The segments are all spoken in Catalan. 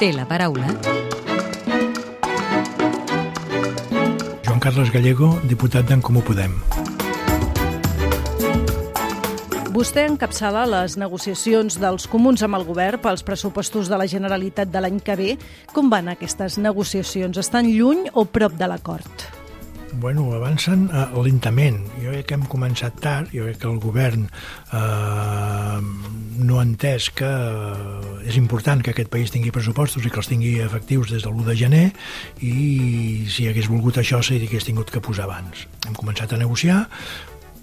té la paraula. Joan Carles Gallego, diputat d'en Comú Podem. Vostè encapçala les negociacions dels comuns amb el govern pels pressupostos de la Generalitat de l'any que ve. Com van aquestes negociacions? Estan lluny o prop de l'acord? Bueno, avancen uh, lentament. Jo crec que hem començat tard, jo crec que el govern uh, no ha entès que uh, és important que aquest país tingui pressupostos i que els tingui efectius des de l'1 de gener i si hagués volgut això s'hagués tingut que posar abans. Hem començat a negociar,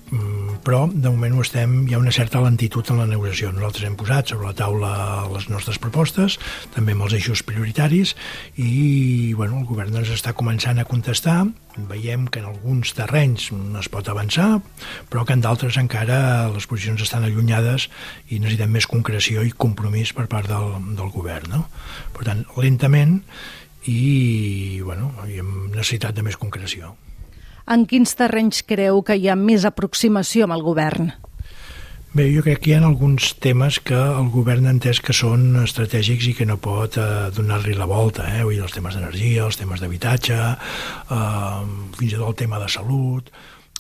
Mm, però de moment ho estem, hi ha una certa lentitud en la negociació. Nosaltres hem posat sobre la taula les nostres propostes, també amb els eixos prioritaris, i bueno, el govern ens està començant a contestar. Veiem que en alguns terrenys es pot avançar, però que en d'altres encara les posicions estan allunyades i necessitem més concreció i compromís per part del, del govern. No? Per tant, lentament i, bueno, i amb necessitat de més concreció. En quins terrenys creu que hi ha més aproximació amb el govern? Bé, jo crec que hi ha alguns temes que el govern ha entès que són estratègics i que no pot eh, donar-li la volta, eh? Vull dir, els temes d'energia, els temes d'habitatge, eh, fins i tot el tema de salut,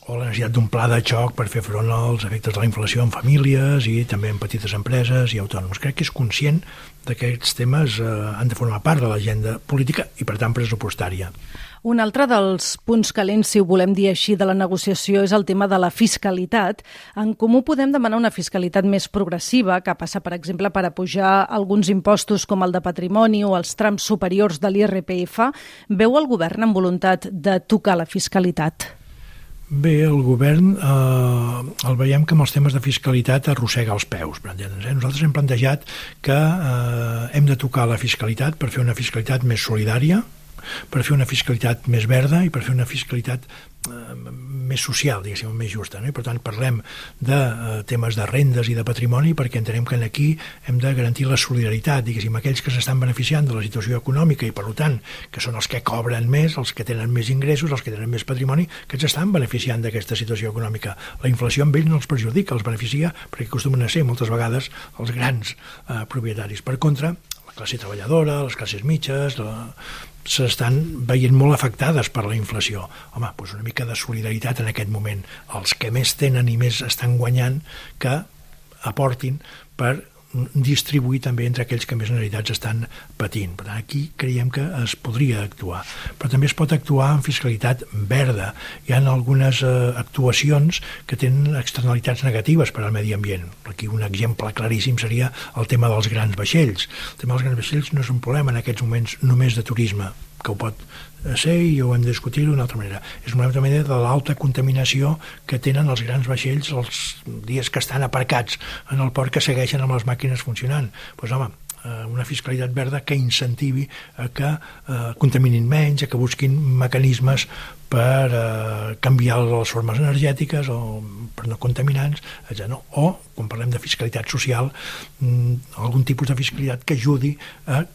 o la necessitat d'un pla de xoc per fer front als efectes de la inflació en famílies i també en petites empreses i autònoms. Crec que és conscient que aquests temes eh, han de formar part de l'agenda política i, per tant, pressupostària. Un altre dels punts calents, si ho volem dir així, de la negociació és el tema de la fiscalitat. En Comú podem demanar una fiscalitat més progressiva, que passa, per exemple, per apujar alguns impostos com el de patrimoni o els trams superiors de l'IRPF. Veu el govern amb voluntat de tocar la fiscalitat? Bé, el govern eh, el veiem que amb els temes de fiscalitat arrossega els peus. Eh? Nosaltres hem plantejat que eh, hem de tocar la fiscalitat per fer una fiscalitat més solidària, per fer una fiscalitat més verda i per fer una fiscalitat més social, diguéssim, més justa. No? I per tant parlem de eh, temes de rendes i de patrimoni perquè entenem que aquí hem de garantir la solidaritat, diguéssim, aquells que s'estan beneficiant de la situació econòmica i per tant que són els que cobren més, els que tenen més ingressos, els que tenen més patrimoni, que ens estan beneficiant d'aquesta situació econòmica. La inflació amb ells no els perjudica, els beneficia perquè acostumen a ser moltes vegades els grans eh, propietaris. Per contra, classe treballadora, les classes mitges, la, s'estan veient molt afectades per la inflació. Home, doncs una mica de solidaritat en aquest moment. Els que més tenen i més estan guanyant que aportin per distribuir també entre aquells que més necessitats estan patint. Per tant, aquí creiem que es podria actuar. Però també es pot actuar en fiscalitat verda. Hi ha algunes eh, actuacions que tenen externalitats negatives per al medi ambient. Aquí un exemple claríssim seria el tema dels grans vaixells. El tema dels grans vaixells no és un problema en aquests moments només de turisme, que ho pot ser i ho hem de discutir d'una altra manera. És una altra manera de l'alta contaminació que tenen els grans vaixells els dies que estan aparcats en el port que segueixen amb les màquines funcionant. Doncs pues, home, eh, una fiscalitat verda que incentivi a que eh, contaminin menys, a que busquin mecanismes per eh, canviar les formes energètiques o per no contaminants, etc. No? O, quan parlem de fiscalitat social, mm, algun tipus de fiscalitat que ajudi a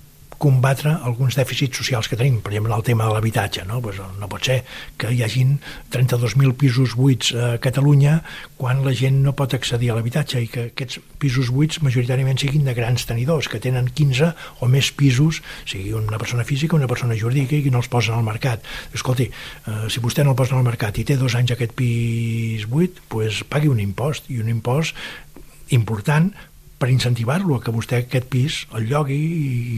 combatre alguns dèficits socials que tenim, per exemple, el tema de l'habitatge. No? Pues no pot ser que hi hagin 32.000 pisos buits a Catalunya quan la gent no pot accedir a l'habitatge i que aquests pisos buits majoritàriament siguin de grans tenidors, que tenen 15 o més pisos, sigui una persona física o una persona jurídica i que no els posen al mercat. Escolti, eh, si vostè no el posa al mercat i té dos anys aquest pis buit, pues pagui un impost, i un impost important per incentivar-lo a que vostè aquest pis el llogui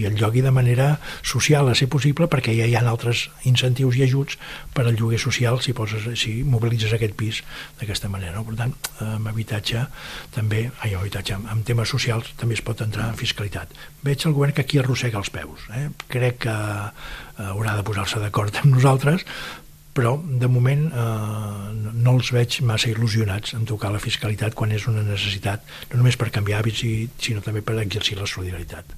i el llogui de manera social a ser possible perquè ja hi ha altres incentius i ajuts per al lloguer social si, poses, si mobilitzes aquest pis d'aquesta manera. Per tant, amb habitatge també, ai, amb habitatge, amb temes socials també es pot entrar en fiscalitat. Veig el govern que aquí arrossega els peus. Eh? Crec que eh, haurà de posar-se d'acord amb nosaltres però de moment eh, no els veig massa il·lusionats en tocar la fiscalitat quan és una necessitat, no només per canviar hàbits, sinó també per exercir la solidaritat.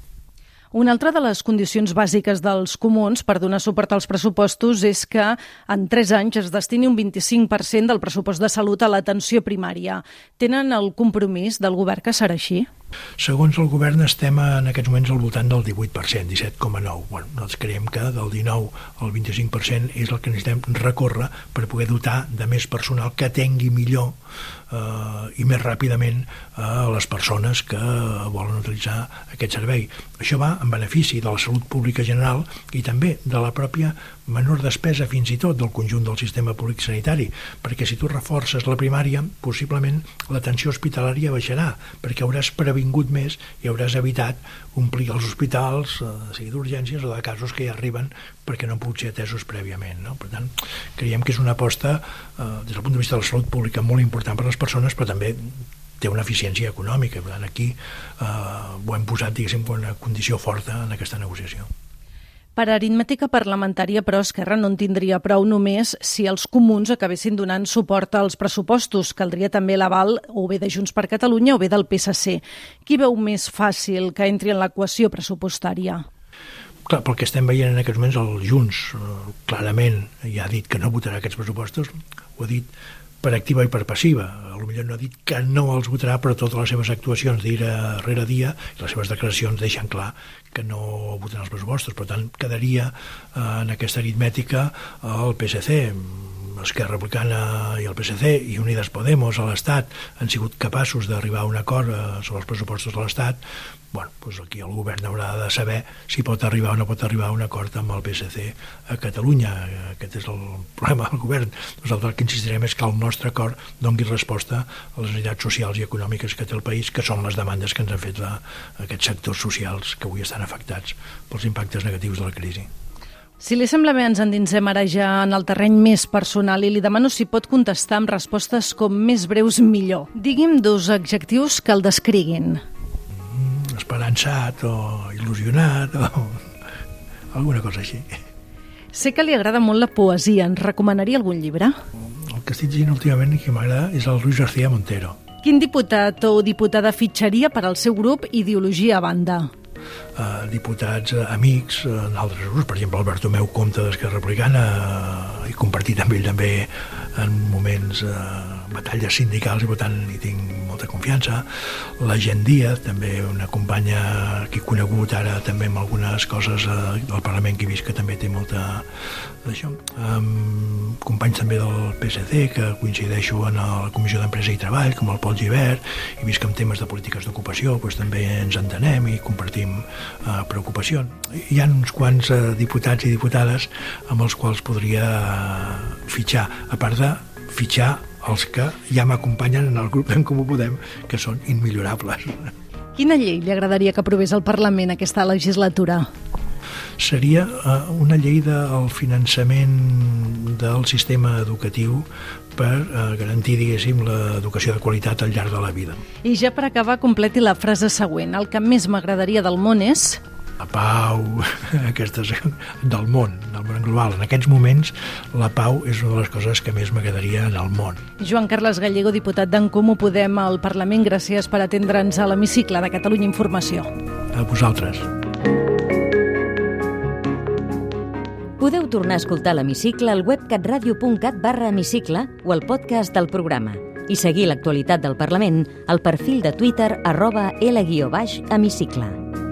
Una altra de les condicions bàsiques dels comuns per donar suport als pressupostos és que en tres anys es destini un 25% del pressupost de salut a l'atenció primària. Tenen el compromís del govern que serà així? Segons el govern estem en aquests moments al voltant del 18%, 17,9%. Bueno, nosaltres creiem que del 19 al 25% és el que necessitem recórrer per poder dotar de més personal que tengui millor eh, i més ràpidament a eh, les persones que volen utilitzar aquest servei. Això va en benefici de la salut pública general i també de la pròpia menor despesa fins i tot del conjunt del sistema públic sanitari, perquè si tu reforces la primària, possiblement l'atenció hospitalària baixarà, perquè hauràs previngut més i hauràs evitat omplir els hospitals, eh, sigui d'urgències o de casos que ja arriben perquè no han pogut ser atesos prèviament. No? Per tant, creiem que és una aposta eh, des del punt de vista de la salut pública molt important per a les persones, però també té una eficiència econòmica. Per tant, aquí eh, ho hem posat, diguéssim, una condició forta en aquesta negociació. Per aritmètica parlamentària, però, Esquerra no en tindria prou només si els comuns acabessin donant suport als pressupostos. Caldria també l'aval o bé de Junts per Catalunya o bé del PSC. Qui veu més fàcil que entri en l'equació pressupostària? Clar, pel que estem veient en aquests moments, el Junts eh, clarament ja ha dit que no votarà aquests pressupostos, ho ha dit per activa i per passiva. A lo millor no ha dit que no els votarà, però totes les seves actuacions dia rere dia i les seves declaracions deixen clar que no voten els pressupostos. Per tant, quedaria eh, en aquesta aritmètica el PSC, Esquerra Republicana i el PSC i Unides Podemos a l'Estat han sigut capaços d'arribar a un acord eh, sobre els pressupostos de l'Estat, bueno, doncs aquí el govern haurà de saber si pot arribar o no pot arribar a un acord amb el PSC a Catalunya. Aquest és el problema del govern. Nosaltres el que insistirem és que el nostre acord dongui resposta a les necessitats socials i econòmiques que té el país, que són les demandes que ens han fet la, aquests sectors socials que avui estan afectats pels impactes negatius de la crisi. Si li sembla bé, ens endinsem ara ja en el terreny més personal i li demano si pot contestar amb respostes com més breus millor. Digui'm dos adjectius que el descriguin esperançat o il·lusionat o alguna cosa així. Sé que li agrada molt la poesia. Ens recomanaria algun llibre? El que estic llegint últimament i que m'agrada és el Luis García Montero. Quin diputat o diputada fitxaria per al seu grup Ideologia a banda? Uh, diputats uh, amics uh, en altres grups, per exemple el Bartomeu Comte d'Esquerra Republicana uh, i compartit amb ell també en moments uh, batalles sindicals i per tant hi tinc molta confiança. La Gent Díaz, també una companya que he conegut ara també amb algunes coses eh, del Parlament que he vist que també té molta d'això. Um, companys també del PSC que coincideixo en la Comissió d'Empresa i Treball, com el Pol Givert, i vist que en temes de polítiques d'ocupació doncs, també ens entenem i compartim uh, preocupacions. Hi ha uns quants uh, diputats i diputades amb els quals podria uh, fitxar, a part de fitxar els que ja m'acompanyen en el grup d'en Comú Podem, que són immillorables. Quina llei li agradaria que aprovés el Parlament aquesta legislatura? Seria uh, una llei del finançament del sistema educatiu per uh, garantir, diguéssim, l'educació de qualitat al llarg de la vida. I ja per acabar, completi la frase següent. El que més m'agradaria del món és la pau, aquestes del món, del món global. En aquests moments, la pau és una de les coses que més m'agradaria en el món. Joan Carles Gallego, diputat d'en Comú Podem al Parlament, gràcies per atendre'ns a l'hemicicle de Catalunya Informació. A vosaltres. Podeu tornar a escoltar l'hemicicle al web catradio.cat barra hemicicle o al podcast del programa i seguir l'actualitat del Parlament al perfil de Twitter arroba L-hemicicle.